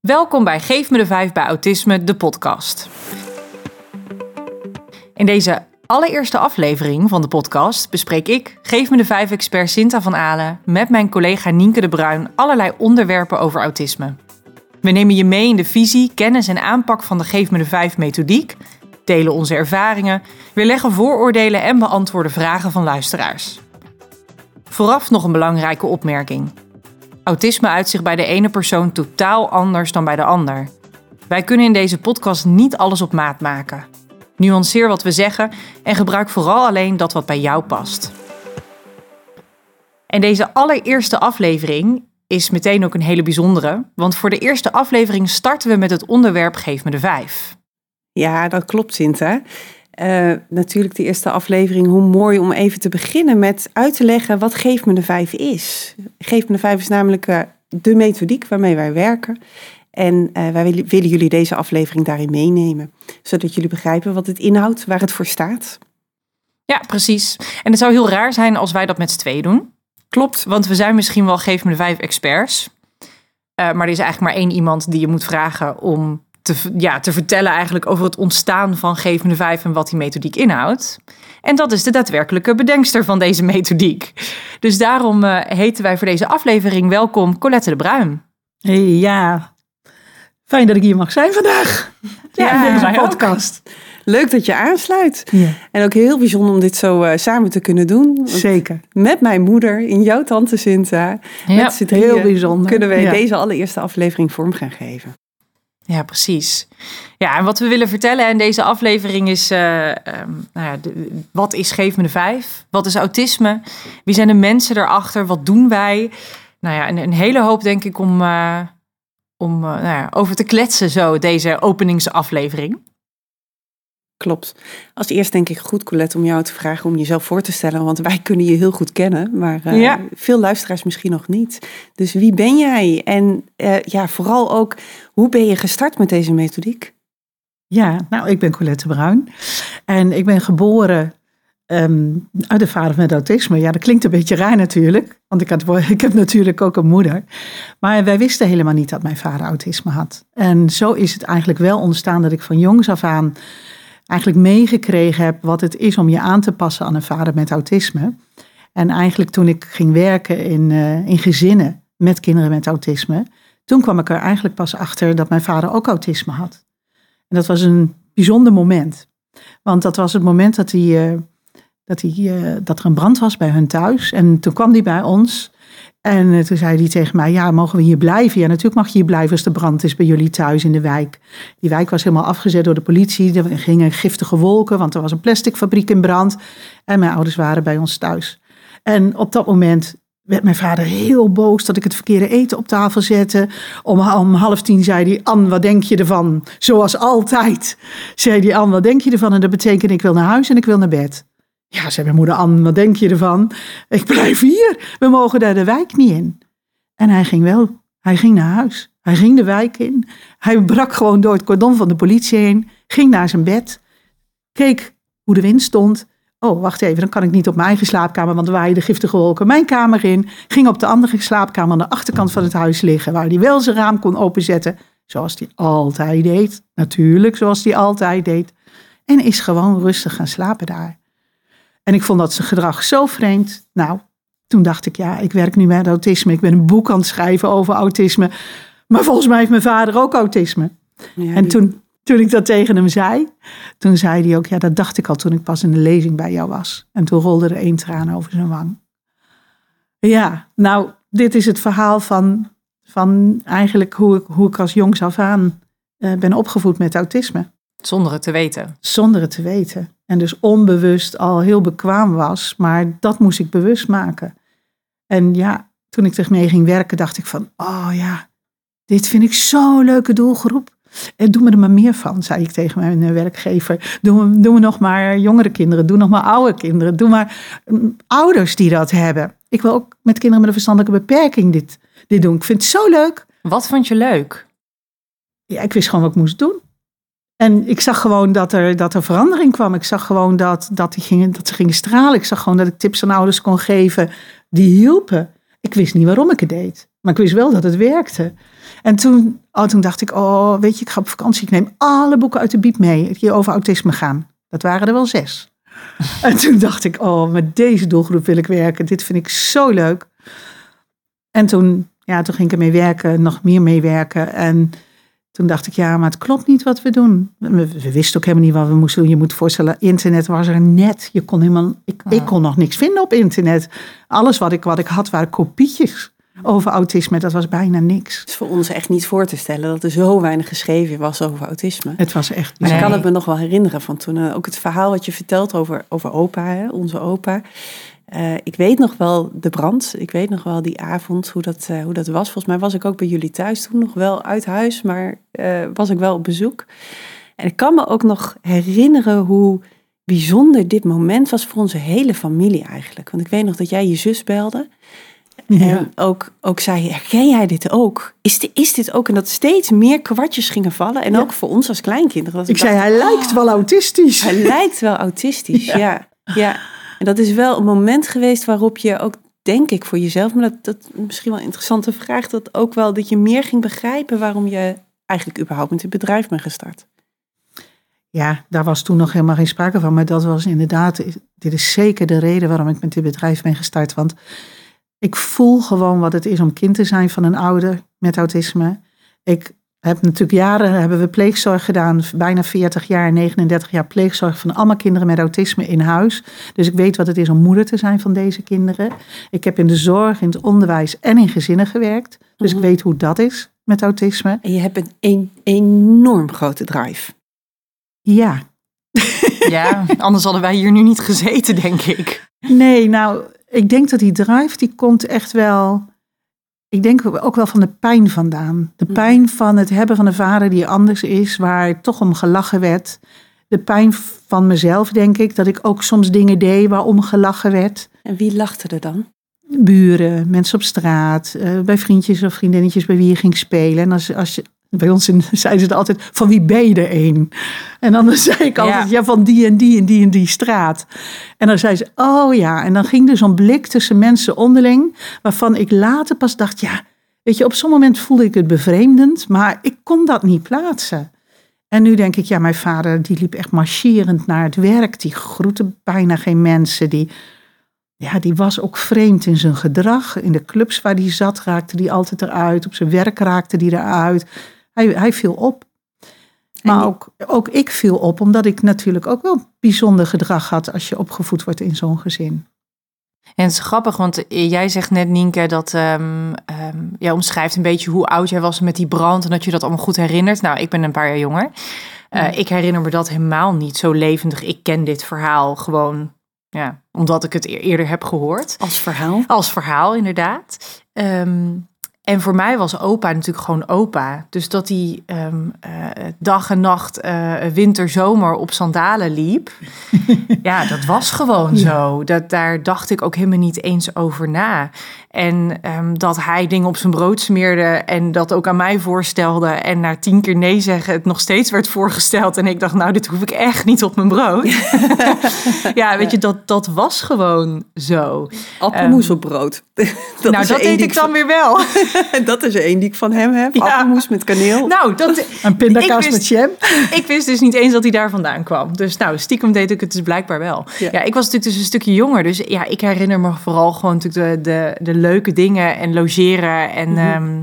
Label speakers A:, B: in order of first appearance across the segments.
A: Welkom bij Geef me de 5 bij Autisme, de podcast. In deze allereerste aflevering van de podcast bespreek ik, Geef me de 5 expert Sinta van Alen, met mijn collega Nienke de Bruin allerlei onderwerpen over autisme. We nemen je mee in de visie, kennis en aanpak van de Geef me de 5 methodiek, delen onze ervaringen, weerleggen vooroordelen en beantwoorden vragen van luisteraars. Vooraf nog een belangrijke opmerking. Autisme uit zich bij de ene persoon totaal anders dan bij de ander. Wij kunnen in deze podcast niet alles op maat maken. Nuanceer wat we zeggen en gebruik vooral alleen dat wat bij jou past. En deze allereerste aflevering is meteen ook een hele bijzondere, want voor de eerste aflevering starten we met het onderwerp Geef me de vijf.
B: Ja, dat klopt, Sinta. Uh, natuurlijk de eerste aflevering, hoe mooi om even te beginnen met uit te leggen wat Geef me de Vijf is. Geef me de Vijf is namelijk uh, de methodiek waarmee wij werken. En uh, wij willen, willen jullie deze aflevering daarin meenemen, zodat jullie begrijpen wat het inhoudt, waar het voor staat.
A: Ja, precies. En het zou heel raar zijn als wij dat met z'n tweeën doen. Klopt, want we zijn misschien wel Geef me de Vijf experts. maar er is eigenlijk maar één iemand die je moet vragen om te, ja, te vertellen eigenlijk over het ontstaan van Gevende Vijf en wat die methodiek inhoudt. En dat is de daadwerkelijke bedenkster van deze methodiek. Dus daarom uh, heten wij voor deze aflevering welkom Colette de Bruin.
C: Hey, ja, fijn dat ik hier mag zijn vandaag. Ja, in deze podcast.
B: Ook. Leuk dat je aansluit. Ja. En ook heel bijzonder om dit zo uh, samen te kunnen doen.
C: Zeker.
B: Met mijn moeder, in jouw tante Sinta.
C: Ja, met heel bijzonder.
B: Kunnen we ja. deze allereerste aflevering vorm gaan geven.
A: Ja, precies. Ja, en wat we willen vertellen in deze aflevering is: uh, um, nou ja, wat is Geef me de Vijf? Wat is autisme? Wie zijn de mensen erachter? Wat doen wij? Nou ja, een, hele hoop, denk ik, om, uh, om uh, nou ja, over te kletsen, zo, deze openingsaflevering.
B: Klopt. Als eerst denk ik goed, Colette, om jou te vragen om jezelf voor te stellen. Want wij kunnen je heel goed kennen, maar uh, ja. veel luisteraars misschien nog niet. Dus wie ben jij? En uh, ja, vooral ook, hoe ben je gestart met deze methodiek?
C: Ja, nou, ik ben Colette Bruin. En ik ben geboren um, uit de vader met autisme. Ja, dat klinkt een beetje raar natuurlijk. Want ik, had, ik heb natuurlijk ook een moeder. Maar wij wisten helemaal niet dat mijn vader autisme had. En zo is het eigenlijk wel ontstaan dat ik van jongs af aan eigenlijk meegekregen heb wat het is om je aan te passen aan een vader met autisme. En eigenlijk toen ik ging werken in, uh, in gezinnen met kinderen met autisme, toen kwam ik er eigenlijk pas achter dat mijn vader ook autisme had. En dat was een bijzonder moment. Want dat was het moment dat, hij, uh, dat, hij, uh, dat er een brand was bij hun thuis. En toen kwam hij bij ons. En eh, toen zei hij tegen mij, ja, mogen we hier blijven? Ja, natuurlijk mag je hier blijven als de brand is bij jullie thuis in de wijk. Die wijk was helemaal afgezet door de politie. Er gingen giftige wolken, want er was een plasticfabriek in brand. En mijn ouders waren bij ons thuis. En op dat moment werd mijn vader heel boos dat ik het verkeerde eten op tafel zette. Om, om half tien zei hij, Anne, wat denk je ervan? Zoals altijd, zei hij, Anne, wat denk je ervan? En dat betekent, ik wil naar huis en ik wil naar bed. Ja, zei mijn moeder Anne, wat denk je ervan? Ik blijf hier, we mogen daar de wijk niet in. En hij ging wel, hij ging naar huis. Hij ging de wijk in. Hij brak gewoon door het cordon van de politie heen, ging naar zijn bed, keek hoe de wind stond. Oh, wacht even, dan kan ik niet op mijn eigen slaapkamer, want er waaien de giftige wolken mijn kamer in. Ging op de andere slaapkamer aan de achterkant van het huis liggen, waar hij wel zijn raam kon openzetten, zoals hij altijd deed. Natuurlijk, zoals hij altijd deed. En is gewoon rustig gaan slapen daar. En ik vond dat zijn gedrag zo vreemd. Nou, toen dacht ik, ja, ik werk nu met autisme. Ik ben een boek aan het schrijven over autisme. Maar volgens mij heeft mijn vader ook autisme. Ja, en toen, toen ik dat tegen hem zei, toen zei hij ook, ja, dat dacht ik al toen ik pas in de lezing bij jou was. En toen rolde er één traan over zijn wang. Ja, nou, dit is het verhaal van, van eigenlijk hoe ik, hoe ik als jongs af aan uh, ben opgevoed met autisme.
A: Zonder het te weten.
C: Zonder het te weten. En dus onbewust al heel bekwaam was, maar dat moest ik bewust maken. En ja, toen ik ermee ging werken, dacht ik van, oh ja, dit vind ik zo'n leuke doelgroep. En doe me er maar meer van, zei ik tegen mijn eh, werkgever. Doe, doe me nog maar jongere kinderen, doe nog maar oude kinderen. Doe maar um, ouders die dat hebben. Ik wil ook met kinderen met een verstandelijke beperking dit, dit doen. Ik vind het zo leuk.
A: Wat vond je leuk?
C: Ja, ik wist gewoon wat ik moest doen. En ik zag gewoon dat er, dat er verandering kwam. Ik zag gewoon dat, dat, die gingen, dat ze gingen stralen. Ik zag gewoon dat ik tips aan ouders kon geven die hielpen. Ik wist niet waarom ik het deed. Maar ik wist wel dat het werkte. En toen, oh, toen dacht ik, oh, weet je, ik ga op vakantie. Ik neem alle boeken uit de biep mee die over autisme gaan. Dat waren er wel zes. en toen dacht ik, oh, met deze doelgroep wil ik werken. Dit vind ik zo leuk. En toen, ja, toen ging ik ermee werken, nog meer meewerken. En toen dacht ik, ja, maar het klopt niet wat we doen. We, we wisten ook helemaal niet wat we moesten doen. Je moet voorstellen, internet was er net. Je kon helemaal, ik, ik kon nog niks vinden op internet. Alles wat ik, wat ik had waren kopietjes over autisme. Dat was bijna niks.
B: Het is voor ons echt niet voor te stellen dat er zo weinig geschreven was over autisme.
C: Het was echt.
B: Maar ik kan het me nog wel herinneren van toen. eh, ook het verhaal wat je vertelt over, over opa, hè, onze opa. Eh, ik weet nog wel de brand. Ik weet nog wel die avond hoe dat, eh, hoe dat was. Volgens mij was ik ook bij jullie thuis toen nog wel uit huis, maar eh, was ik wel op bezoek. En ik kan me ook nog herinneren hoe bijzonder dit moment was voor onze hele familie eigenlijk. Want ik weet nog dat jij je zus belde. En ook, ook zei, herken jij dit ook? Is, dit, is dit ook? En dat steeds meer kwartjes gingen vallen. En
C: Ja.
B: ook voor ons als kleinkinderen. dat
C: Ik zei, hij lijkt wel autistisch.
B: hij lijkt wel autistisch, ja. ja. En dat is wel een moment geweest waarop je ook, denk ik voor jezelf, maar dat, dat is misschien wel een interessante vraag, dat ook wel dat je meer ging begrijpen waarom je eigenlijk überhaupt met het bedrijf bent gestart.
C: Ja, daar was toen nog helemaal geen sprake van. Maar dat was inderdaad, dit is zeker de reden waarom ik met dit bedrijf ben gestart. Want ik voel gewoon wat het is om kind te zijn van een ouder met autisme. Ik heb natuurlijk jaren, hebben we pleegzorg gedaan, bijna 40 jaar, 39 jaar pleegzorg van allemaal kinderen met autisme in huis. Dus ik weet wat het is om moeder te zijn van deze kinderen. Ik heb in de zorg, in het onderwijs en in gezinnen gewerkt. Dus
B: Mhm.
C: ik weet hoe dat is met autisme.
B: En je hebt een, een enorm grote drive.
C: Ja,
A: Ja, anders hadden wij hier nu niet gezeten, denk ik.
C: Nee, nou, ik denk dat die drive, die komt echt wel... Ik denk ook wel van de pijn vandaan. De
B: Mhm.
C: pijn van het hebben van een vader die anders is, waar toch om gelachen werd. De pijn van mezelf, denk ik, dat ik ook soms dingen deed waarom gelachen werd.
B: En wie lachte er dan?
C: Buren, mensen op straat, eh, bij vriendjes of vriendinnetjes bij wie je ging spelen. En als, als je, bij ons in, zeiden ze altijd, van wie ben je er een? En dan zei ik altijd,
A: Ja.
C: ja. van die en die en die en die straat. En dan zei ze, oh ja. En dan ging er zo'n blik tussen mensen onderling, waarvan ik later pas dacht, ja, weet je, op zo'n moment voelde ik het bevreemdend, maar ik kon dat niet plaatsen. En nu denk ik, ja, mijn vader die liep echt marcherend naar het werk. Die groette bijna geen mensen. Die, ja, die was ook vreemd in zijn gedrag. In de clubs waar hij zat raakte die altijd eruit. Op zijn werk raakte die eruit. Hij, hij viel op. Maar ook, ook ik viel op, omdat ik natuurlijk ook wel bijzonder gedrag had als je opgevoed wordt in zo'n gezin.
A: En het is grappig, want jij zegt net, Nienke, dat ehm, jij omschrijft een beetje hoe oud jij was met die brand en dat je dat allemaal goed herinnert. Nou, ik ben een paar jaar jonger. Eh, Ik herinner me dat helemaal niet zo levendig. Ik ken dit verhaal gewoon, ja, omdat ik het e- eerder heb gehoord.
B: Als verhaal?
A: Als verhaal, inderdaad. Ehm, en voor mij was opa natuurlijk gewoon opa. Dus dat hij ehm, eh, dag en nacht, eh, winter, zomer op sandalen liep. ja, dat was gewoon zo. Dat, daar dacht ik ook helemaal niet eens over na. En ehm, dat hij dingen op zijn brood smeerde en dat ook aan mij voorstelde. En na tien keer nee zeggen het nog steeds werd voorgesteld. En ik dacht, nou, dit hoef ik echt niet op mijn brood. ja, weet je, dat, dat was gewoon zo.
B: Appelmoes op brood. dat
A: nou, dat deed ik dan weer wel.
B: dat is er één die ik van hem heb.
A: Ja.
B: Appelmoes met kaneel.
A: nou, dat,
C: Een pindakaas met jam.
A: ik wist dus niet eens dat hij daar vandaan kwam. Dus nou, stiekem deed ik het dus blijkbaar wel.
B: Ja.
A: Ja, ik was natuurlijk dus een stukje jonger. Dus ja, ik herinner me vooral gewoon natuurlijk de, de, de leuke dingen en logeren en...
B: Mhm.
A: ehm,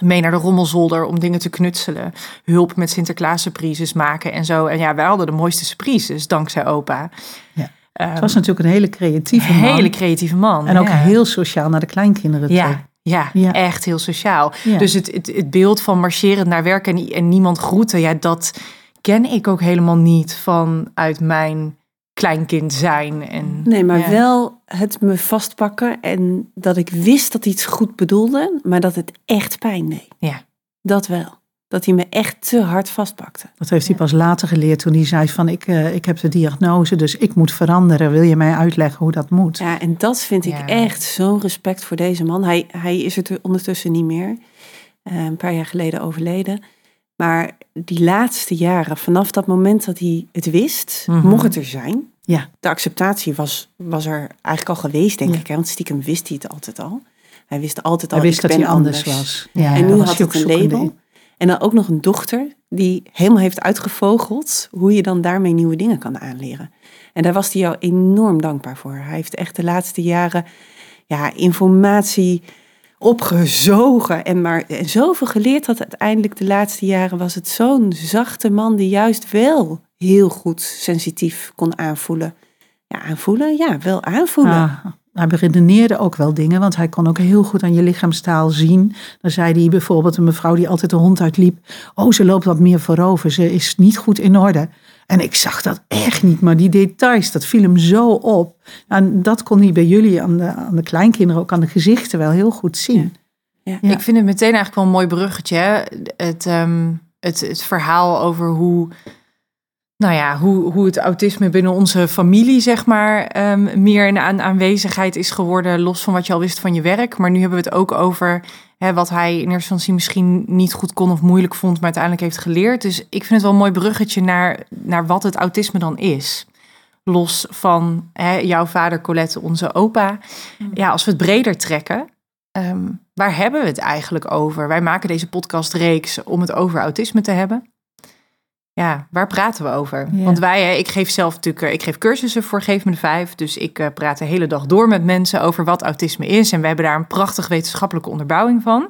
A: mee naar de rommelzolder om dingen te knutselen. Hulp met Sinterklaas surprises maken en zo. En ja, wij hadden de mooiste surprises, dankzij opa.
C: Ja.
A: Ehm,
C: Het was natuurlijk een hele creatieve man.
A: hele creatieve man.
C: En ook
A: ja.
C: heel sociaal naar de kleinkinderen toe.
A: Ja, ja,
C: Ja.
A: echt heel sociaal.
C: Ja.
A: Dus het, het, het beeld van marcherend naar werk en, en niemand groeten, ja, dat ken ik ook helemaal niet vanuit mijn kleinkind zijn. En,
B: Nee, maar
A: ja.
B: wel het me vastpakken en dat ik wist dat hij het goed bedoelde, maar dat het echt pijn deed.
A: Ja.
B: Dat wel. Dat hij me echt te hard vastpakte.
C: Dat heeft hij pas later geleerd toen hij zei van ik, eh, ik heb de diagnose, dus ik moet veranderen. Wil je mij uitleggen hoe dat moet?
B: Ja, en dat vind ik echt zo'n respect voor deze man. Hij, hij is er ondertussen niet meer. Eh, een paar jaar geleden overleden. Maar die laatste jaren, vanaf dat moment dat hij het wist,
A: Mhm.
B: mocht het er zijn.
C: Ja.
B: De acceptatie was, was er eigenlijk al geweest, denk
C: Ja.
B: ik. Hè? Want stiekem wist hij het altijd al. Hij wist altijd al,
C: Hij wist dat hij anders
B: anders.
C: was. Ja,
B: en nu had
C: hij ook
B: een label. En dan ook nog een dochter die helemaal heeft uitgevogeld hoe je dan daarmee nieuwe dingen kan aanleren. En daar was hij jou enorm dankbaar voor. Hij heeft echt de laatste jaren ja, informatie opgezogen en maar en zoveel geleerd dat uiteindelijk de laatste jaren was het zo'n zachte man die juist wel heel goed sensitief kon aanvoelen. Ja, aanvoelen? Ja, wel aanvoelen.
C: Ah, hij beredeneerde ook wel dingen, want hij kon ook heel goed aan je lichaamstaal zien. Dan zei hij bijvoorbeeld een mevrouw die altijd de hond uitliep. Oh, ze loopt wat meer voorover, ze is niet goed in orde. En ik zag dat echt niet, maar die details, dat viel hem zo op. En dat kon hij bij jullie aan de, aan de kleinkinderen, ook aan de gezichten wel heel goed zien.
B: Ja.
C: Ja.
A: Ik vind het meteen eigenlijk wel een mooi bruggetje. hè. Het, ehm, het, het verhaal over hoe, nou ja, hoe, hoe het autisme binnen onze familie, zeg maar, ehm, meer in aan, aanwezigheid is geworden. Los van wat je al wist van je werk. Maar nu hebben we het ook over hè, wat hij in eerste instantie misschien niet goed kon of moeilijk vond, maar uiteindelijk heeft geleerd. Dus ik vind het wel een mooi bruggetje naar, naar wat het autisme dan is. Los van hè, jouw vader Colette, onze opa. Ja, als we het breder trekken, Ehm, waar hebben we het eigenlijk over? Wij maken deze podcastreeks om het over autisme te hebben. Ja, waar praten we over?
C: Ja.
A: Want wij, ik geef zelf natuurlijk, eh, ik geef cursussen voor Geef me de Vijf. Dus ik eh, praat de hele dag door met mensen over wat autisme is. En we hebben daar een prachtig wetenschappelijke onderbouwing van.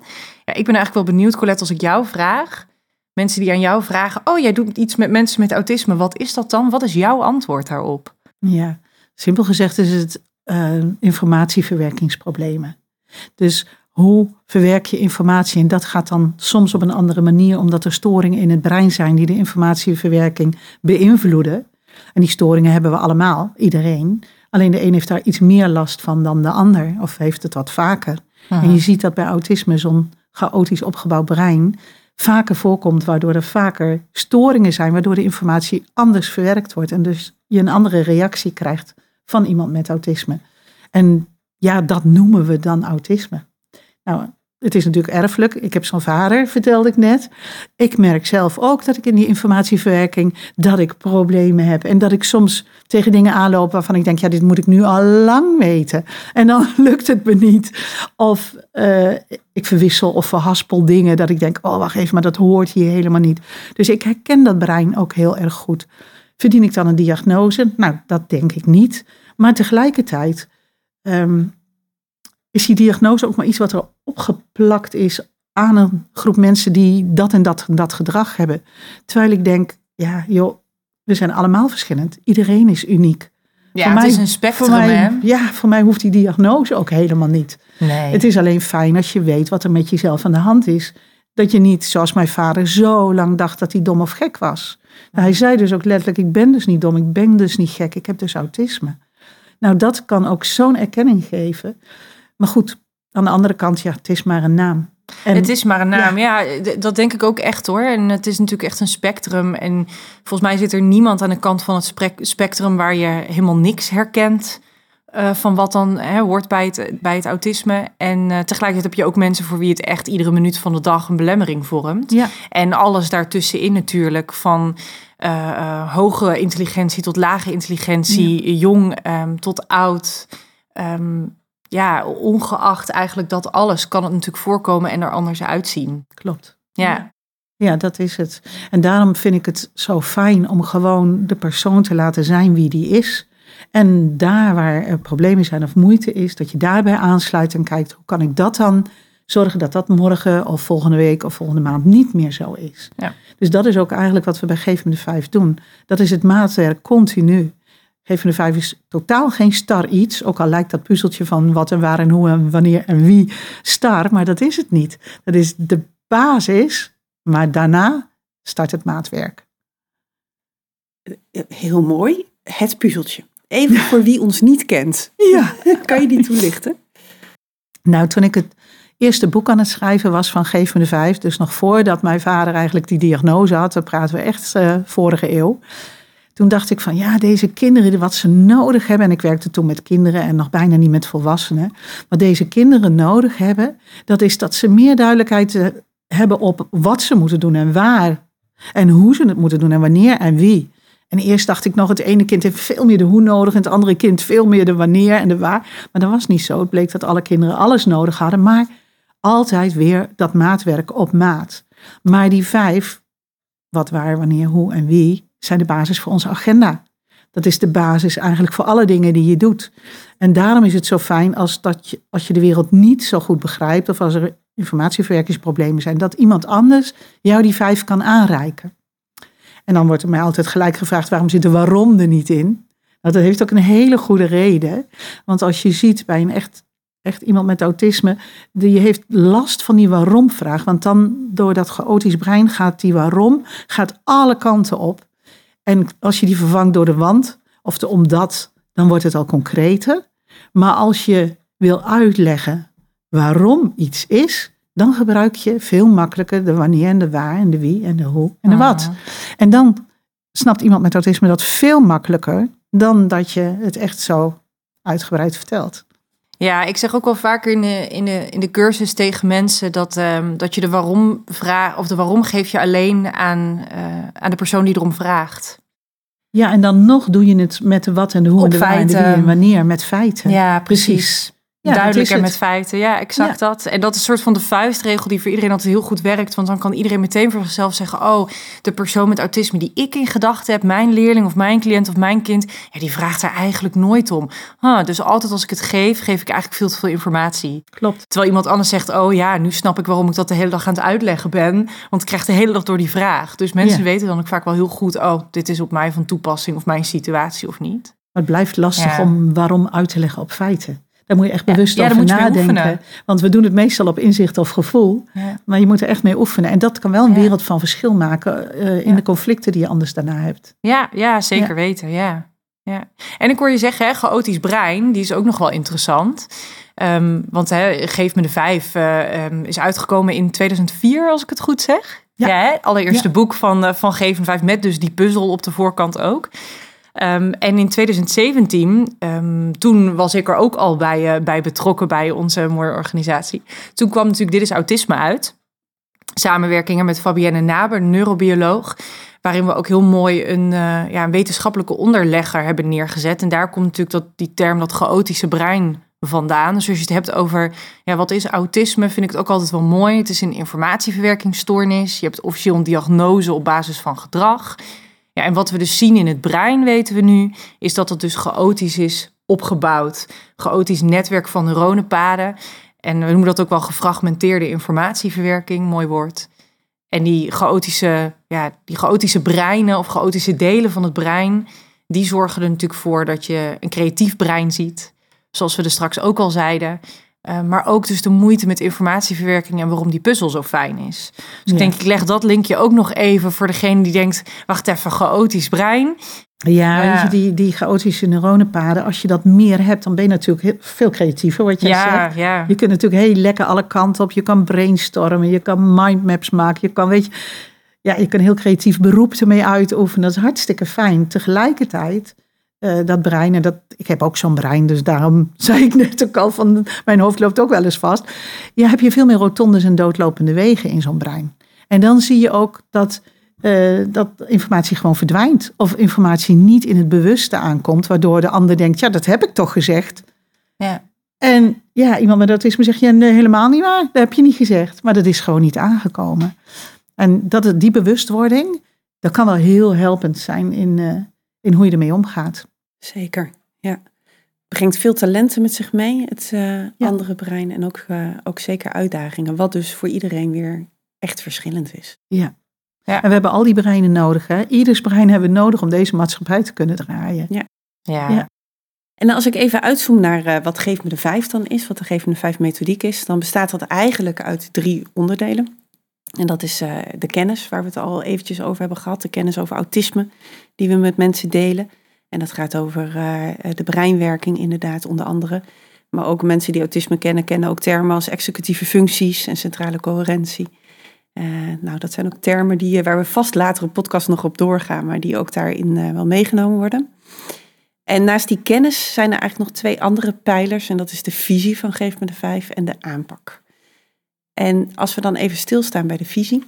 A: Ja, ik ben eigenlijk wel benieuwd, Colette, als ik jou vraag. Mensen die aan jou vragen, oh, jij doet iets met mensen met autisme. Wat is dat dan? Wat is jouw antwoord daarop?
C: Ja, simpel gezegd is het eh, informatieverwerkingsproblemen. Dus hoe verwerk je informatie? En dat gaat dan soms op een andere manier, omdat er storingen in het brein zijn die de informatieverwerking beïnvloeden. En die storingen hebben we allemaal, iedereen. Alleen de een heeft daar iets meer last van dan de ander, of heeft het wat vaker. En je ziet dat bij autisme zo'n chaotisch opgebouwd brein vaker voorkomt, waardoor er vaker storingen zijn, waardoor de informatie anders verwerkt wordt. En dus je een andere reactie krijgt van iemand met autisme. En ja, dat noemen we dan autisme. Nou, het is natuurlijk erfelijk. Ik heb zo'n vader, vertelde ik net. Ik merk zelf ook dat ik in die informatieverwerking, dat ik problemen heb. En dat ik soms tegen dingen aanloop waarvan ik denk, ja, dit moet ik nu al lang weten. En dan lukt het me niet. Of eh, ik verwissel of verhaspel dingen dat ik denk, oh, wacht even, maar dat hoort hier helemaal niet. Dus ik herken dat brein ook heel erg goed. Verdien ik dan een diagnose? Nou, dat denk ik niet. Maar tegelijkertijd ehm, is die diagnose ook maar iets wat er opgeplakt is aan een groep mensen die dat en dat en dat gedrag hebben. Terwijl ik denk, ja, joh, we zijn allemaal verschillend. Iedereen is uniek.
A: Ja,
C: Voor
A: het
C: mij-
A: is een spectrum,
C: voor mij,
A: hè?
C: Ja, voor mij hoeft die diagnose ook helemaal niet.
A: Nee.
C: Het is alleen fijn als je weet wat er met jezelf aan de hand is. Dat je niet, zoals mijn vader, zo lang dacht dat hij dom of gek was. Nou, hij zei dus ook letterlijk, ik ben dus niet dom, ik ben dus niet gek, ik heb dus autisme. Nou, dat kan ook zo'n erkenning geven. Maar goed, aan de andere kant, ja, het is maar een naam. En,
A: het is maar een naam. Ja, dat denk ik ook echt hoor. En het is natuurlijk echt een spectrum. En volgens mij zit er niemand aan de kant van het spectrum waar je helemaal niks herkent. eh, van wat dan hè, hoort bij het, bij het autisme. En eh, tegelijkertijd heb je ook mensen voor wie het echt iedere minuut van de dag een belemmering vormt.
C: Ja,
A: En alles daartussenin natuurlijk, van eh, hoge intelligentie tot lage intelligentie, jong ehm, tot oud. Ehm, ja, ongeacht eigenlijk dat alles kan het natuurlijk voorkomen en er anders uitzien.
C: klopt.
A: Ja,
C: Ja, dat is het. En daarom vind ik het zo fijn om gewoon de persoon te laten zijn wie die is. En daar waar er problemen zijn of moeite is, dat je daarbij aansluit en kijkt hoe kan ik dat dan zorgen dat dat morgen of volgende week of volgende maand niet meer zo is.
A: Ja.
C: Dus dat is ook eigenlijk wat we bij Geef me de Vijf doen. Dat is het maatwerk continu. Geef me de Vijf is totaal geen star iets, ook al lijkt dat puzzeltje van wat en waar en hoe en wanneer en wie star, maar dat is het niet. Dat is de basis, maar daarna start het maatwerk.
B: Heel mooi. Het puzzeltje. Even voor wie ons niet kent.
C: Ja.
B: Kan je die toelichten?
C: Nou, toen ik het eerste boek aan het schrijven was van Geef me de Vijf, dus nog voordat mijn vader eigenlijk die diagnose had, dan praten we echt eh, vorige eeuw. Toen dacht ik van ja, deze kinderen, wat ze nodig hebben, en ik werkte toen met kinderen en nog bijna niet met volwassenen, wat deze kinderen nodig hebben, dat is dat ze meer duidelijkheid eh, hebben op wat ze moeten doen en waar. En hoe ze het moeten doen en wanneer en wie. En eerst dacht ik nog, het ene kind heeft veel meer de hoe nodig en het andere kind veel meer de wanneer en de waar. Maar dat was niet zo. Het bleek dat alle kinderen alles nodig hadden, maar altijd weer dat maatwerk op maat. Maar die vijf, wat, waar, wanneer, hoe en wie, zijn de basis voor onze agenda. Dat is de basis eigenlijk voor alle dingen die je doet. En daarom is het zo fijn als, dat je, als je de wereld niet zo goed begrijpt of als er informatieverwerkingsproblemen zijn, dat iemand anders jou die vijf kan aanreiken. En dan wordt er mij altijd gelijk gevraagd, waarom zit de waarom er niet in? Nou, dat heeft ook een hele goede reden. Want als je ziet bij een echt, echt iemand met autisme, die heeft last van die waarom-vraag. Want dan door dat chaotisch brein gaat die waarom, gaat alle kanten op. En als je die vervangt door de want of de omdat, dan wordt het al concreter. Maar als je wil uitleggen waarom iets is, dan gebruik je veel makkelijker de wanneer en de waar en de wie en de hoe en de wat.
A: Ah.
C: En dan snapt iemand met autisme dat veel makkelijker dan dat je het echt zo uitgebreid vertelt.
A: Ja, ik zeg ook wel vaker in de, in de, in de cursus tegen mensen dat, ehm, dat je de waarom vraag of de waarom geef je alleen aan, eh, aan de persoon die erom vraagt.
C: Ja, en dan nog doe je het met de wat en de hoe
A: Op
C: en de waar en de wie en wanneer, met feiten.
A: Ja, precies.
C: Ja,
A: Duidelijker met feiten. Ja, exact dat. En dat is een soort van de vuistregel die voor iedereen altijd heel goed werkt. Want dan kan iedereen meteen voor zichzelf zeggen: Oh, de persoon met autisme die ik in gedachten heb, mijn leerling of mijn cliënt of mijn kind, ja, die vraagt er eigenlijk nooit om. Huh, dus altijd als ik het geef, geef ik eigenlijk veel te veel informatie.
C: Klopt.
A: Terwijl iemand anders zegt: Oh ja, nu snap ik waarom ik dat de hele dag aan het uitleggen ben. Want ik krijg de hele dag door die vraag. Dus mensen
C: Ja.
A: weten dan ook vaak wel heel goed: Oh, dit is op mij van toepassing of mijn situatie of niet.
C: Maar het blijft lastig om waarom uit te leggen op feiten. Daar moet je echt bewust
A: Ja,
C: over nadenken. Want we doen het meestal op inzicht of gevoel.
A: Ja.
C: Maar je moet er echt mee oefenen. En dat kan wel een
A: Ja.
C: wereld van verschil maken eh, in de conflicten die je anders daarna hebt.
A: Ja, ja zeker weten. Ja. Ja. En ik hoor je zeggen, hè, chaotisch brein, die is ook nog wel interessant. Ehm, want hè, Geef me de Vijf eh, ehm, is uitgekomen in 2004, als ik het goed zeg.
C: Ja.
A: hè? allereerste
C: Ja.
A: boek van, eh, van Geef me de Vijf, met dus die puzzel op de voorkant ook. Ehm, en in 2017, ehm, toen was ik er ook al bij, eh, bij betrokken bij onze mooie organisatie. Toen kwam natuurlijk Dit is Autisme uit. Samenwerkingen met Fabienne Naber, neurobioloog. Waarin we ook heel mooi een, eh, ja, een wetenschappelijke onderlegger hebben neergezet. En daar komt natuurlijk dat, die term, dat chaotische brein vandaan. Dus als je het hebt over ja, wat is autisme, vind ik het ook altijd wel mooi. Het is een informatieverwerkingsstoornis. Je hebt officieel een diagnose op basis van gedrag. Ja, en wat we dus zien in het brein, weten we nu, is dat het dus chaotisch is opgebouwd. Chaotisch netwerk van neuronenpaden. En we noemen dat ook wel gefragmenteerde informatieverwerking, mooi woord. En die chaotische, ja, die chaotische breinen of chaotische delen van het brein, die zorgen er natuurlijk voor dat je een creatief brein ziet. Zoals we er straks ook al zeiden. Uh, maar ook dus de moeite met informatieverwerking en waarom die puzzel zo fijn is. Dus
C: Ja.
A: ik denk, ik leg dat linkje ook nog even voor degene die denkt, wacht even, chaotisch brein.
C: Ja,
A: Ja.
C: weet je, die, die chaotische neuronenpaden, als je dat meer hebt, dan ben je natuurlijk heel, veel creatiever, wat jij
A: Ja,
C: zegt.
A: ja.
C: Je kunt natuurlijk heel lekker alle kanten op. Je kan brainstormen, je kan mindmaps maken. Je kan, weet je, ja, je kan heel creatief beroep ermee uitoefenen. Dat is hartstikke fijn. Tegelijkertijd, eh, dat brein, en dat, ik heb ook zo'n brein, dus daarom zei ik net ook al van, mijn hoofd loopt ook wel eens vast. Ja, heb je veel meer rotondes en doodlopende wegen in zo'n brein. En dan zie je ook dat, eh, dat informatie gewoon verdwijnt. Of informatie niet in het bewuste aankomt, waardoor de ander denkt, ja, dat heb ik toch gezegd.
A: ja.
C: En ja, iemand met autisme zegt, ja, nee, helemaal niet waar. Dat heb je niet gezegd. Maar dat is gewoon niet aangekomen. En dat, die bewustwording, dat kan wel heel helpend zijn in, eh, in hoe je ermee omgaat.
B: Zeker, ja. Brengt veel talenten met zich mee, het eh,
C: Ja.
B: andere brein. En ook, eh, ook zeker uitdagingen, wat dus voor iedereen weer echt verschillend is.
C: Ja.
A: Ja.
C: En we hebben al die breinen nodig. Hè? Ieders brein hebben we nodig om deze maatschappij te kunnen draaien.
A: Ja.
C: Ja.
B: En als ik even uitzoom naar eh, wat Geef me de Vijf dan is, wat de Geef me de Vijf methodiek is, dan bestaat dat eigenlijk uit drie onderdelen. En dat is eh, de kennis, waar we het al eventjes over hebben gehad. De kennis over autisme, die we met mensen delen. En dat gaat over eh, de breinwerking inderdaad, onder andere. Maar ook mensen die autisme kennen, kennen ook termen als executieve functies en centrale coherentie. Eh, nou, dat zijn ook termen die, eh, waar we vast later een podcast nog op doorgaan, maar die ook daarin eh, wel meegenomen worden. En naast die kennis zijn er eigenlijk nog twee andere pijlers. En dat is de visie van Geef me de Vijf en de aanpak. En als we dan even stilstaan bij de visie,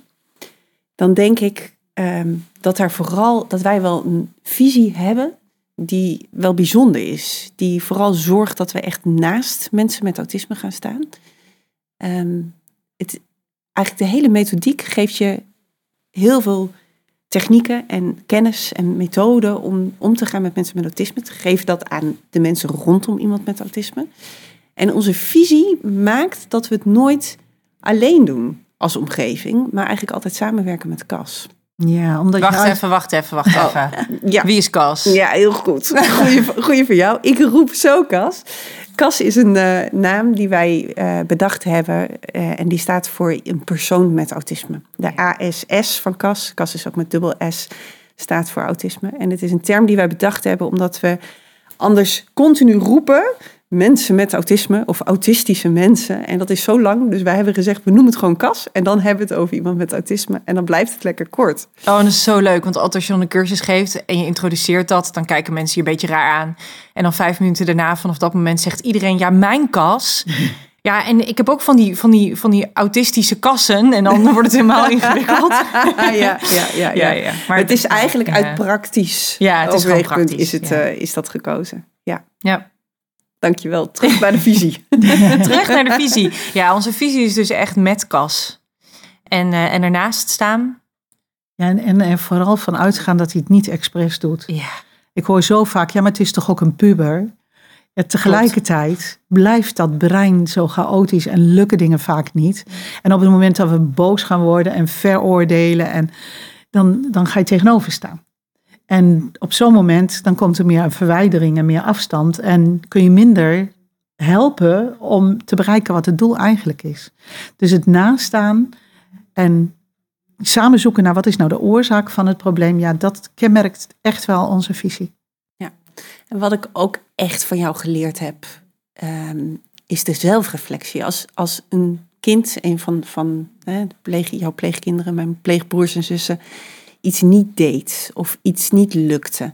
B: dan denk ik ehm, dat, daar vooral, dat wij wel een visie hebben die wel bijzonder is. Die vooral zorgt dat we echt naast mensen met autisme gaan staan. Ehm, het, eigenlijk de hele methodiek geeft je heel veel technieken en kennis en methoden om om te gaan met mensen met autisme. Geven dat aan de mensen rondom iemand met autisme. En onze visie maakt dat we het nooit alleen doen als omgeving, maar eigenlijk altijd samenwerken met KAS.
C: Ja, omdat
A: Wacht
C: je
A: even, wacht even, wacht even.
B: Ja,
A: Wie is Cas?
B: ja heel goed. Goeie, goeie voor jou. Ik roep zo KAS. KAS is een eh, naam die wij eh, bedacht hebben eh, en die staat voor een persoon met autisme. De ASS van KAS, KAS is ook met dubbel S, staat voor autisme. En het is een term die wij bedacht hebben omdat we anders continu roepen mensen met autisme of autistische mensen. En dat is zo lang, dus wij hebben gezegd we noemen het gewoon KAS en dan hebben we het over iemand met autisme en dan blijft het lekker kort.
A: Oh, en dat is zo leuk, want altijd als je dan een cursus geeft en je introduceert dat, dan kijken mensen je een beetje raar aan. En dan vijf minuten daarna, vanaf dat moment, zegt iedereen, ja, mijn kas. Ja, en ik heb ook van die, van die, van die autistische kassen en dan wordt het helemaal ingewikkeld.
B: ja, ja, ja, ja.
A: ja.
B: Maar het is eigenlijk uit praktisch
A: Ja, het is praktisch,
B: is, het, eh, is dat gekozen. Ja,
A: Ja.
B: Dankjewel. Terug bij de visie.
A: Terug naar de visie. Ja, onze visie is dus echt met kas. En, eh, en ernaast staan.
C: Ja, en, en er vooral van uitgaan dat hij het niet expres doet.
A: Ja.
C: Ik hoor zo vaak, ja, maar het is toch ook een puber? Ja, tegelijkertijd blijft dat brein zo chaotisch en lukken dingen vaak niet. En op het moment dat we boos gaan worden en veroordelen, en dan, dan ga je tegenover staan. En op zo'n moment dan komt er meer verwijdering en meer afstand. En kun je minder helpen om te bereiken wat het doel eigenlijk is. Dus het nastaan en samen zoeken naar wat is nou de oorzaak van het probleem. Ja, dat kenmerkt echt wel onze visie.
B: En wat ik ook echt van jou geleerd heb, ehm, is de zelfreflectie. Als, als een kind, een van, van hè, pleeg, jouw pleegkinderen, mijn pleegbroers en zussen, iets niet deed of iets niet lukte.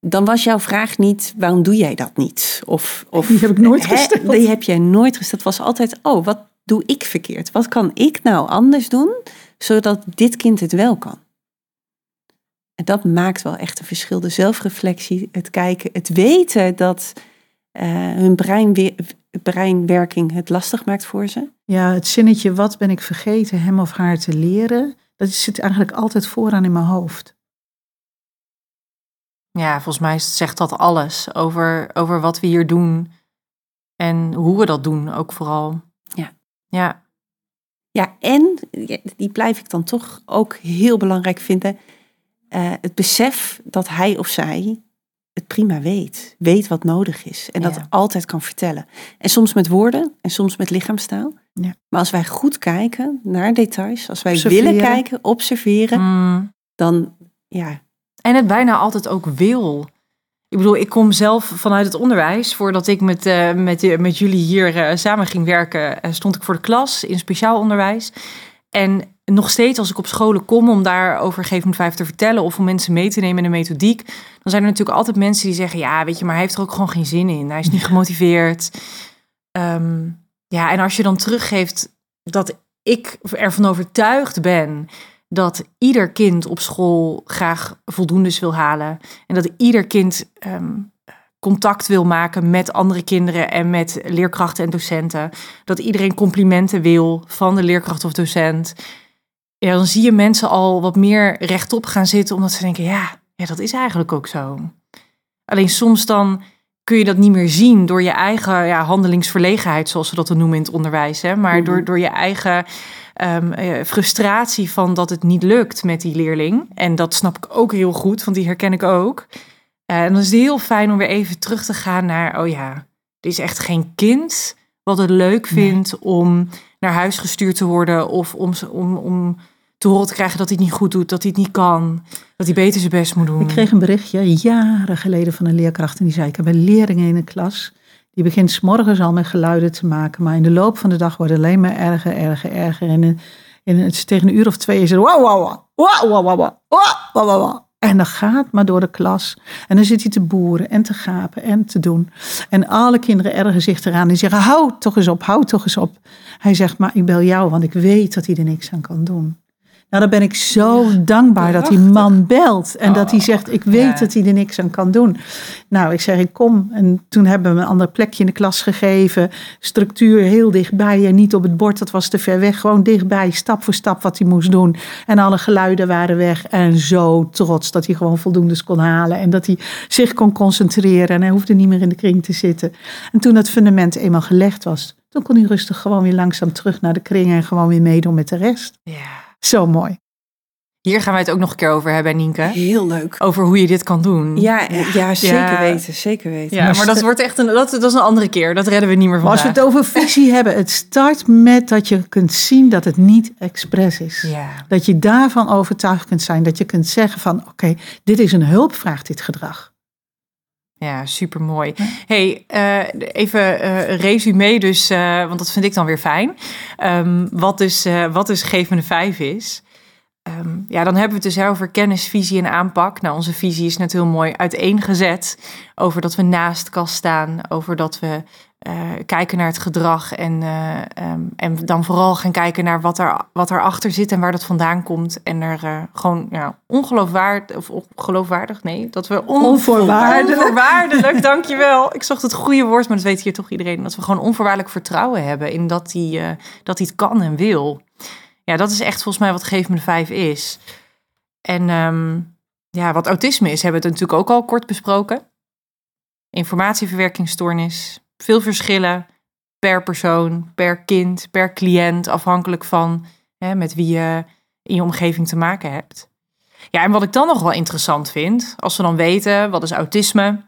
B: Dan was jouw vraag niet, waarom doe jij dat niet? Of, of,
C: Die heb ik nooit
B: hè,
C: gesteld.
B: Die heb jij nooit gesteld. Het was altijd, oh, wat doe ik verkeerd? Wat kan ik nou anders doen, zodat dit kind het wel kan? En dat maakt wel echt een verschil. De zelfreflectie, het kijken, het weten dat eh, hun breinwe- breinwerking het lastig maakt voor ze.
C: Ja, het zinnetje wat ben ik vergeten hem of haar te leren, dat zit eigenlijk altijd vooraan in mijn hoofd.
A: ja, volgens mij zegt dat alles over, over wat we hier doen. En hoe we dat doen ook vooral.
B: Ja.
A: Ja.
B: Ja, en die blijf ik dan toch ook heel belangrijk vinden. eh, het besef dat hij of zij het prima weet. Weet wat nodig is. En dat
A: Ja.
B: altijd kan vertellen. En soms met woorden en soms met lichaamstaal.
C: Ja.
B: Maar als wij goed kijken naar details, als wij
C: Observeren.
B: willen kijken, observeren,
A: Mm.
B: dan ja,
A: En het bijna altijd ook wil. Ik bedoel, ik kom zelf vanuit het onderwijs. Voordat ik met, eh, met, eh, met jullie hier eh, samen ging werken, stond ik voor de klas in speciaal onderwijs. En nog steeds als ik op scholen kom om daar over Geef me vijf te vertellen of om mensen mee te nemen in de methodiek, dan zijn er natuurlijk altijd mensen die zeggen, ja, weet je, maar hij heeft er ook gewoon geen zin in. Hij is niet gemotiveerd. Ehm, ja, en als je dan teruggeeft dat ik ervan overtuigd ben dat ieder kind op school graag voldoendes wil halen. En dat ieder kind ehm, contact wil maken met andere kinderen en met leerkrachten en docenten. Dat iedereen complimenten wil van de leerkracht of docent. Ja, dan zie je mensen al wat meer rechtop gaan zitten, omdat ze denken, ja, ja dat is eigenlijk ook zo. Alleen soms dan kun je dat niet meer zien door je eigen ja, handelingsverlegenheid, zoals we dat dan noemen in het onderwijs. Hè? Maar
B: Mhm.
A: door, door je eigen ehm, eh, frustratie van dat het niet lukt met die leerling. En dat snap ik ook heel goed, want die herken ik ook. Eh, en dan is het heel fijn om weer even terug te gaan naar, oh ja, er is echt geen kind wat het leuk
C: Nee.
A: vindt om naar huis gestuurd te worden of om, om, om te horen te krijgen dat hij het niet goed doet, dat hij het niet kan, dat hij beter zijn best moet doen.
C: Ik kreeg een berichtje jaren geleden van een leerkracht en die zei: Ik heb een leerling in de klas. Die begint s al met geluiden te maken, maar in de loop van de dag wordt het alleen maar erger, erger, erger. En eh, in, het, tegen een uur of twee is het wauw, wauw, wauw, wauw, wauw, wauw, wauw. En dat gaat maar door de klas. En dan zit hij te boeren en te gapen en te doen. En alle kinderen ergen zich eraan. Die zeggen, hou toch eens op, hou toch eens op. Hij zegt, maar ik bel jou, want ik weet dat hij er niks aan kan doen. Nou, dan ben ik zo dankbaar dat die man belt. En dat hij zegt, ik weet
A: Ja.
C: dat hij er niks aan kan doen. Nou, ik zeg, ik kom. En toen hebben we een ander plekje in de klas gegeven. Structuur heel dichtbij en niet op het bord. Dat was te ver weg. Gewoon dichtbij, stap voor stap wat hij moest doen. En alle geluiden waren weg. En zo trots dat hij gewoon voldoende kon halen. En dat hij zich kon concentreren. En hij hoefde niet meer in de kring te zitten. En toen dat fundament eenmaal gelegd was... toen kon hij rustig gewoon weer langzaam terug naar de kring... en gewoon weer meedoen met de rest.
A: Ja.
C: Zo mooi.
A: Hier gaan wij het ook nog een keer over hebben, Nienke.
B: Heel leuk.
A: Over hoe je dit kan doen.
B: Ja, ja, zeker
A: Ja.
B: weten. Zeker weten.
A: Ja, maar dat wordt echt een, dat, dat is een andere keer. Dat redden we niet meer
C: Maar als we het over visie hebben, het start met dat je kunt zien dat het niet expres is.
A: Ja.
C: Dat je daarvan overtuigd kunt zijn. Dat je kunt zeggen van oké, dit is een hulp, vraagt dit gedrag.
A: Ja, super mooi. Hey, eh, even eh resume dus, eh, want dat vind ik dan weer fijn. Ehm, wat, dus, wat dus Geef me de Vijf is. Ehm, ja, dan hebben we het dus over kennis, visie en aanpak. Nou, onze visie is net heel mooi uiteengezet. Over dat we naast kast staan. Over dat we eh, kijken naar het gedrag. En, eh, ehm, en dan vooral gaan kijken naar wat, er, wat erachter zit en waar dat vandaan komt. En er eh, gewoon ja, ongeloofwaardig, of ongeloofwaardig, nee, dat we on-
C: Onvoorwaardelijk.
A: Onvoorwaardelijk, dankjewel. Ik zocht het goede woord, maar dat weet hier toch iedereen. Dat we gewoon onvoorwaardelijk vertrouwen hebben in dat hij, dat hij het kan en wil. Ja, dat is echt volgens mij wat Geef me de Vijf is. En ehm, ja, wat autisme is, hebben we het natuurlijk ook al kort besproken. Informatieverwerkingsstoornis, veel verschillen per persoon, per kind, per cliënt, afhankelijk van hè, met wie je in je omgeving te maken hebt. Ja, en wat ik dan nog wel interessant vind, als we dan weten wat is autisme,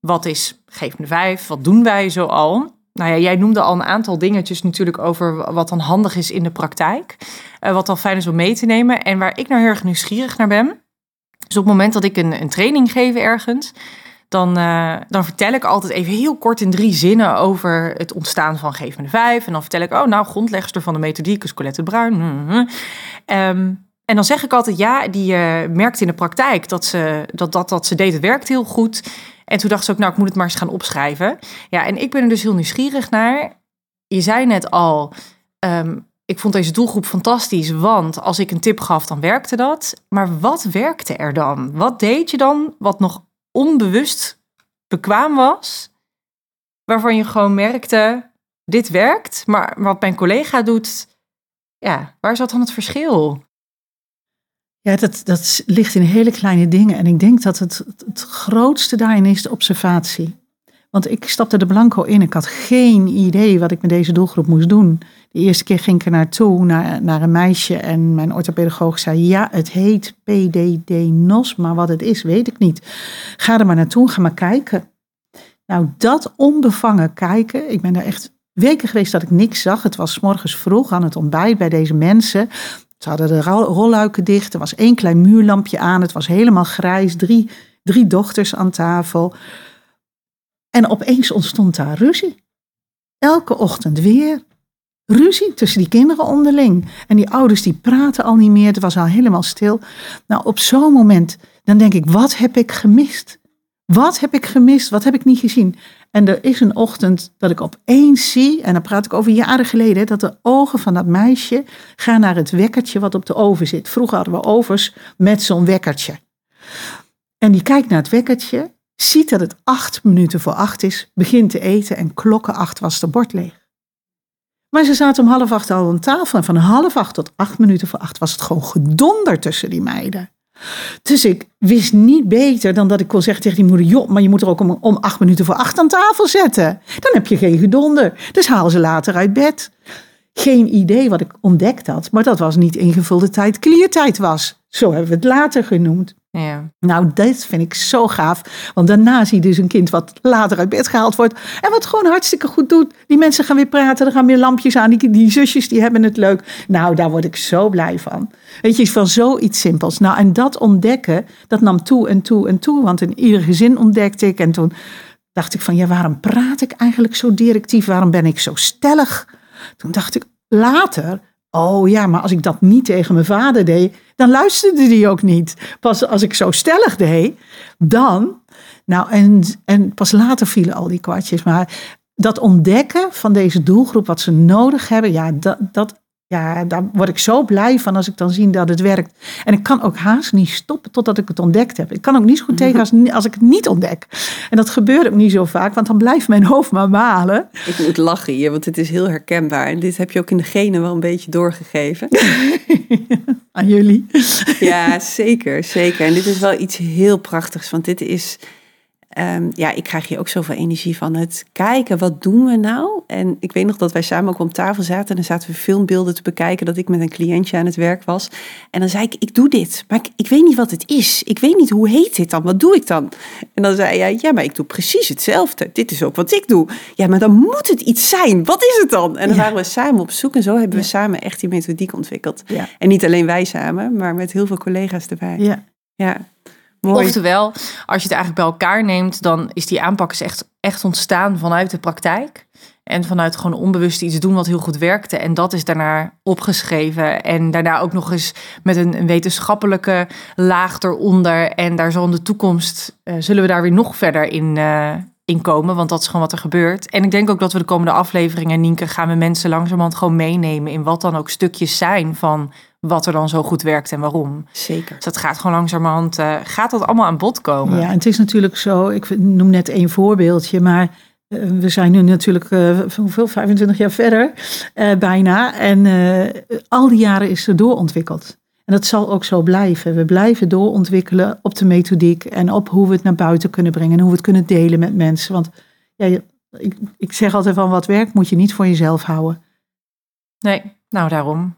A: wat is Geef me Vijf, wat doen wij zo al? Nou ja, jij noemde al een aantal dingetjes natuurlijk over wat dan handig is in de praktijk. Eh, wat dan fijn is om mee te nemen. En waar ik nou heel erg nieuwsgierig naar ben. Dus op het moment dat ik een, een training geef ergens. Dan, eh, dan vertel ik altijd even heel kort in drie zinnen over het ontstaan van Geef me de Vijf. En dan vertel ik, oh nou, grondlegster van de methodiek is Colette Bruin. Mhm. Ehm, en dan zeg ik altijd, ja, die eh, merkt in de praktijk dat ze, dat, dat, dat ze deed, het werkt heel goed. En toen dacht ze ook, nou, ik moet het maar eens gaan opschrijven. Ja, en ik ben er dus heel nieuwsgierig naar. Je zei net al, ehm, ik vond deze doelgroep fantastisch, want als ik een tip gaf, dan werkte dat. Maar wat werkte er dan? Wat deed je dan wat nog onbewust bekwaam was, waarvan je gewoon merkte, dit werkt, maar wat mijn collega doet, ja, waar zat dan het verschil?
C: Ja, dat, dat ligt in hele kleine dingen. En ik denk dat het, het grootste daarin is de observatie. Want ik stapte de blanco in. Ik had geen idee wat ik met deze doelgroep moest doen. De eerste keer ging ik er naartoe, naar, naar een meisje. En mijn orthopedagoog zei, ja, het heet PDD-NOS. Maar wat het is, weet ik niet. Ga er maar naartoe, ga maar kijken. Nou, dat onbevangen kijken. Ik ben daar echt weken geweest dat ik niks zag. Het was morgens vroeg aan het ontbijt bij deze mensen. Ze hadden de ro- rolluiken dicht. Er was één klein muurlampje aan. Het was helemaal grijs. Drie, drie dochters aan tafel. En opeens ontstond daar ruzie. Elke ochtend weer. Ruzie tussen die kinderen onderling. En die ouders die praten al niet meer. Het was al helemaal stil. Nou, op zo'n moment, dan denk ik, wat heb ik gemist? Wat heb ik gemist? Wat heb ik niet gezien? En er is een ochtend dat ik opeens zie, en dan praat ik over jaren geleden, dat de ogen van dat meisje gaan naar het wekkertje wat op de oven zit. Vroeger hadden we ovens met zo'n wekkertje. En die kijkt naar het wekkertje, ziet dat het acht minuten voor acht is, begint te eten en klokken acht was de bord leeg. Maar ze zaten om half acht al aan tafel en van half acht tot acht minuten voor acht was het gewoon gedonder tussen die meiden. Dus ik wist niet beter dan dat ik kon zeggen tegen die moeder: joh, maar je moet er ook om, om acht minuten voor acht aan tafel zetten. Dan heb je geen gedonder. Dus haal ze later uit bed. Geen idee wat ik ontdekt had, maar dat was niet ingevulde tijd, kliertijd was. Zo hebben we het later genoemd.
A: Ja,
C: Nou, dat vind ik zo gaaf. Want daarna zie je dus een kind wat later uit bed gehaald wordt. En wat gewoon hartstikke goed doet. Die mensen gaan weer praten, er gaan weer lampjes aan. Die, die zusjes die hebben het leuk. Nou, daar word ik zo blij van. Weet je, van zoiets simpels. Nou, en dat ontdekken, dat nam toe en toe en toe. Want in ieder gezin ontdekte ik. En toen dacht ik van, ja, waarom praat ik eigenlijk zo directief? Waarom ben ik zo stellig? Toen dacht ik later, oh ja, maar als ik dat niet tegen mijn vader deed, dan luisterde die ook niet. Pas als ik zo stellig deed, dan. Nou, en, en pas later vielen al die kwartjes. Maar dat ontdekken van deze doelgroep, wat ze nodig hebben, ja, dat, dat ja, daar word ik zo blij van als ik dan zie dat het werkt. En ik kan ook haast niet stoppen totdat ik het ontdekt heb. Ik kan ook niet zo goed tegen als, als ik het niet ontdek. En dat gebeurt ook niet zo vaak, want dan blijft mijn hoofd maar malen.
B: Ik moet lachen hier, want het is heel herkenbaar. En dit heb je ook in de genen wel een beetje doorgegeven.
C: Aan jullie.
B: Ja, zeker, zeker. En dit is wel iets heel prachtigs, want dit is Ehm, ja, ik krijg hier ook zoveel energie van het kijken, wat doen we nou? En ik weet nog dat wij samen ook om tafel zaten en dan zaten we filmbeelden te bekijken dat ik met een cliëntje aan het werk was. En dan zei ik, ik doe dit, maar ik, ik weet niet wat het is. Ik weet niet, hoe heet dit dan? Wat doe ik dan? En dan zei jij, ja, maar ik doe precies hetzelfde. Dit is ook wat ik doe. Ja, maar dan moet het iets zijn. Wat is het dan? En dan waren we samen op zoek en zo hebben we samen echt die methodiek ontwikkeld. En niet alleen wij samen, maar met heel veel collega's erbij.
C: Ja.
B: Ja.
A: Oftewel, als je het eigenlijk bij elkaar neemt, dan is die aanpak is echt, echt ontstaan vanuit de praktijk. En vanuit gewoon onbewust iets doen wat heel goed werkte. En dat is daarna opgeschreven. En daarna ook nog eens met een, wetenschappelijke laag eronder. En daar zal in de toekomst, uh, zullen we daar weer nog verder in, uh, in komen. Want dat is gewoon wat er gebeurt. En ik denk ook dat we de komende afleveringen, Nienke, gaan we mensen langzamerhand gewoon meenemen. In wat dan ook stukjes zijn van wat er dan zo goed werkt en waarom.
B: Zeker.
A: Dus dat gaat gewoon langzamerhand, uh, gaat dat allemaal aan bod komen.
C: Ja, en het is natuurlijk zo, ik noem net één voorbeeldje, maar uh, we zijn nu natuurlijk, uh, hoeveel, 25 jaar verder, bijna. En al die jaren is er doorontwikkeld. En dat zal ook zo blijven. We blijven doorontwikkelen op de methodiek en op hoe we het naar buiten kunnen brengen en hoe we het kunnen delen met mensen. Want ja, ik, ik zeg altijd van wat werkt moet je niet voor jezelf houden.
A: Nee, nou daarom.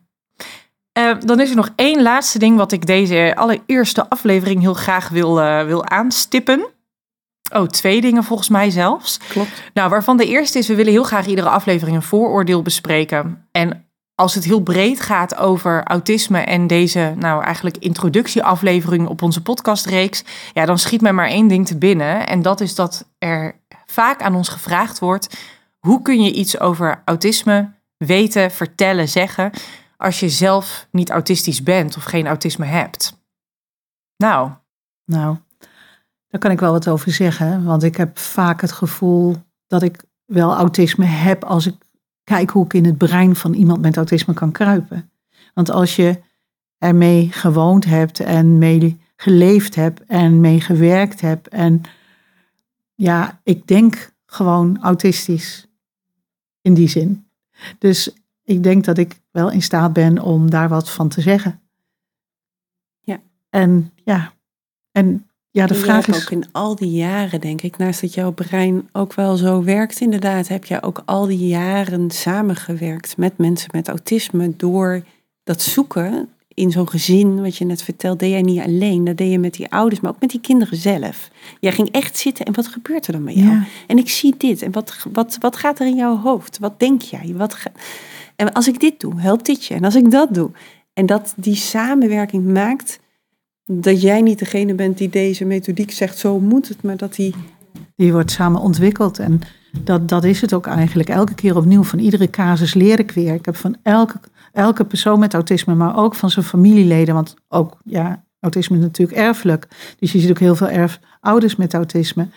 A: Uh, dan is er nog één laatste ding wat ik deze allereerste aflevering heel graag wil, uh, wil aanstippen. Oh, twee dingen volgens mij zelfs.
B: Klopt.
A: Nou, waarvan de eerste is, we willen heel graag iedere aflevering een vooroordeel bespreken. En als het heel breed gaat over autisme en deze, nou eigenlijk introductieaflevering op onze podcastreeks, ja, dan schiet mij maar één ding te binnen. En dat is dat er vaak aan ons gevraagd wordt: hoe kun je iets over autisme weten, vertellen, zeggen, als je zelf niet autistisch bent of geen autisme hebt? Nou.
C: Nou, daar kan ik wel wat over zeggen. Want ik heb vaak het gevoel dat ik wel autisme heb als ik kijk hoe ik in het brein van iemand met autisme kan kruipen. Want als je ermee gewoond hebt en mee geleefd hebt en mee gewerkt hebt en ja, ik denk gewoon autistisch in die zin. Dus ik denk dat ik wel in staat ben om daar wat van te zeggen.
B: Ja.
C: En ja, en ja, de vraag is.
B: ook in al die jaren, denk ik, naast dat jouw brein ook wel zo werkt, inderdaad, heb je ook al die jaren samengewerkt met mensen met autisme door dat zoeken in zo'n gezin, wat je net vertelt, deed jij niet alleen. Dat deed je met die ouders, maar ook met die kinderen zelf. Jij ging echt zitten en wat gebeurt er dan met jou?
C: Ja.
B: En ik zie dit en wat, wat, wat gaat er in jouw hoofd? Wat denk jij? Wat En als ik dit doe, helpt dit je? En als ik dat doe? En dat die samenwerking maakt dat jij niet degene bent die deze methodiek zegt, zo moet het, maar dat die...
C: Die wordt samen ontwikkeld en dat, dat is het ook eigenlijk. Elke keer opnieuw, van iedere casus leer ik weer. Ik heb van elke, elke persoon met autisme, maar ook van zijn familieleden, want ook, ja, autisme is natuurlijk erfelijk. Dus je ziet ook heel veel erfouders met autisme.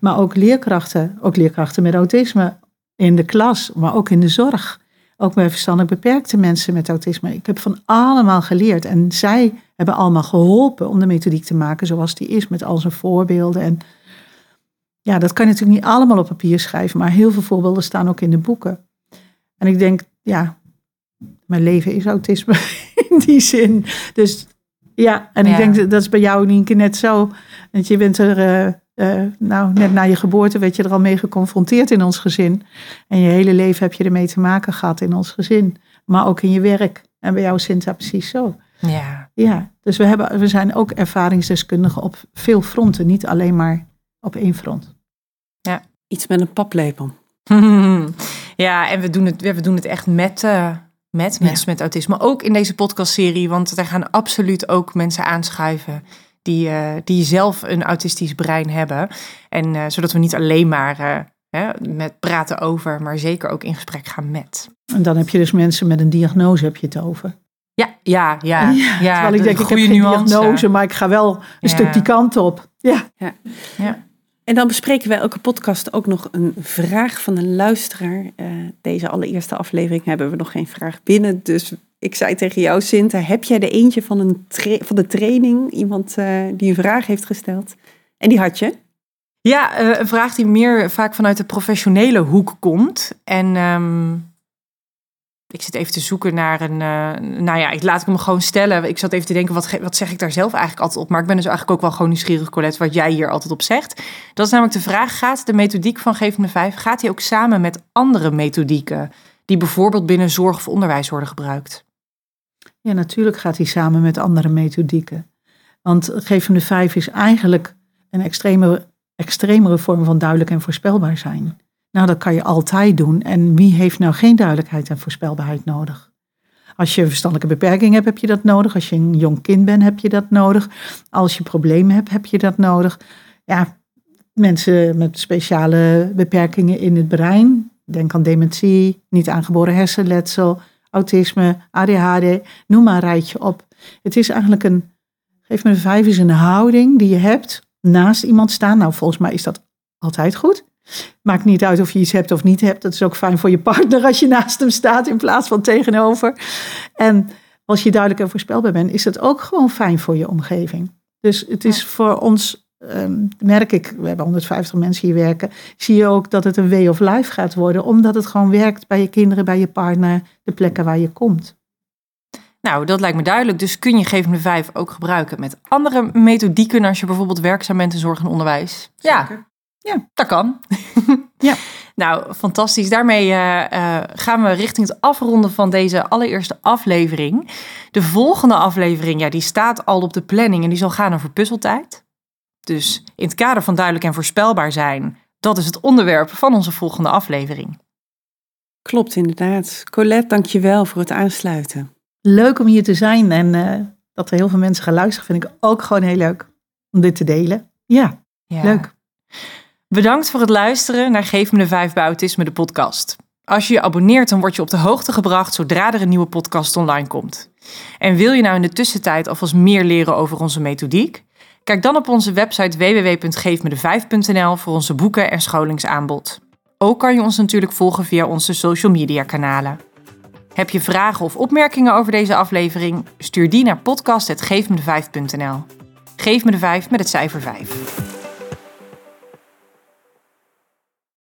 C: Maar ook leerkrachten, ook leerkrachten met autisme in de klas, maar ook in de zorg. Ook bij verstandig beperkte mensen met autisme. Ik heb van allemaal geleerd. En zij hebben allemaal geholpen om de methodiek te maken zoals die is, met al zijn voorbeelden. En ja, dat kan je natuurlijk niet allemaal op papier schrijven, maar heel veel voorbeelden staan ook in de boeken. En ik denk, ja, mijn leven is autisme in die zin. Dus ja, en ik denk dat is bij jou Nienke net zo. Want je bent er, uh, uh, nou, net na je geboorte werd je er al mee geconfronteerd in ons gezin. En je hele leven heb je ermee te maken gehad in ons gezin. Maar ook in je werk. En bij jou Sinta precies zo.
A: Ja.
C: Ja, dus we, hebben, we zijn ook ervaringsdeskundigen op veel fronten, niet alleen maar op één front.
A: Ja.
B: Iets met een paplepel.
A: ja, en we doen het, we doen het echt met, uh, met mensen met autisme. Ook in deze podcastserie, want er gaan absoluut ook mensen aanschuiven die, uh, die zelf een autistisch brein hebben. En uh, zodat we niet alleen maar hè, met praten over, maar zeker ook in gesprek gaan met.
C: En dan heb je dus mensen met een diagnose, heb je het over.
A: Ja, ja, ja. ja, ja
C: terwijl ik denk, ik heb geen nuance. diagnose, maar ik ga wel een stuk die kant op. Ja.
B: ja. ja. En dan bespreken we elke podcast ook nog een vraag van een luisteraar. Uh, deze allereerste aflevering hebben we nog geen vraag binnen. Dus ik zei tegen jou, Sinta, heb jij de eentje van, een van de training? Iemand uh, die een vraag heeft gesteld. En die had je?
A: Ja, uh, een vraag die meer vaak vanuit de professionele hoek komt. En um, ik zit even te zoeken naar een. Uh, nou ja, ik laat ik hem gewoon stellen. Ik zat even te denken, wat, wat zeg ik daar zelf eigenlijk altijd op? Maar ik ben dus eigenlijk ook wel gewoon nieuwsgierig, Colette, wat jij hier altijd op zegt. Dat is namelijk de vraag: gaat de methodiek van Geef 5, gaat die ook samen met andere methodieken, die bijvoorbeeld binnen zorg of onderwijs worden gebruikt?
C: Ja, natuurlijk gaat die samen met andere methodieken. Want Geef 5 is eigenlijk een extreme, extremere vorm van duidelijk en voorspelbaar zijn. Nou, dat kan je altijd doen. En wie heeft nou geen duidelijkheid en voorspelbaarheid nodig? Als je een verstandelijke beperking hebt, heb je dat nodig. Als je een jong kind bent, heb je dat nodig. Als je problemen hebt, heb je dat nodig. Ja, mensen met speciale beperkingen in het brein. Denk aan dementie, niet aangeboren hersenletsel, autisme, ADHD. Noem maar een rijtje op. Het is eigenlijk een, geef me een vijf, is een houding die je hebt naast iemand staan. Nou, volgens mij is dat altijd goed. Maakt niet uit of je iets hebt of niet hebt. Dat is ook fijn voor je partner als je naast hem staat in plaats van tegenover. En als je duidelijk en voorspelbaar bent, is het ook gewoon fijn voor je omgeving. Dus het is voor ons, um, merk ik, we hebben 150 mensen hier werken, zie je ook dat het een way of life gaat worden, omdat het gewoon werkt bij je kinderen, bij je partner, de plekken waar je komt.
A: Nou, dat lijkt me duidelijk. Dus kun je Geef me 5 ook gebruiken met andere methodieken als je bijvoorbeeld werkzaam bent in zorg en onderwijs?
B: Ja,
A: ja, dat kan. ja. Nou, fantastisch. Daarmee uh, uh, gaan we richting het afronden van deze allereerste aflevering. De volgende aflevering, ja, die staat al op de planning en die zal gaan over puzzeltijd. Dus in het kader van duidelijk en voorspelbaar zijn, dat is het onderwerp van onze volgende aflevering.
B: Klopt, inderdaad. Colette, dank je wel voor het aansluiten.
C: Leuk om hier te zijn en uh, dat er heel veel mensen gaan luisteren, vind ik ook gewoon heel leuk om dit te delen. Ja, ja. leuk.
A: Bedankt voor het luisteren naar Geef me de 5 bij Autisme, de podcast. Als je je abonneert, dan word je op de hoogte gebracht zodra er een nieuwe podcast online komt. En wil je nou in de tussentijd alvast meer leren over onze methodiek? Kijk dan op onze website www.geefmede5.nl voor onze boeken en scholingsaanbod. Ook kan je ons natuurlijk volgen via onze social media kanalen. Heb je vragen of opmerkingen over deze aflevering? Stuur die naar podcast.geefmede5.nl. Geef me de 5 met het cijfer 5.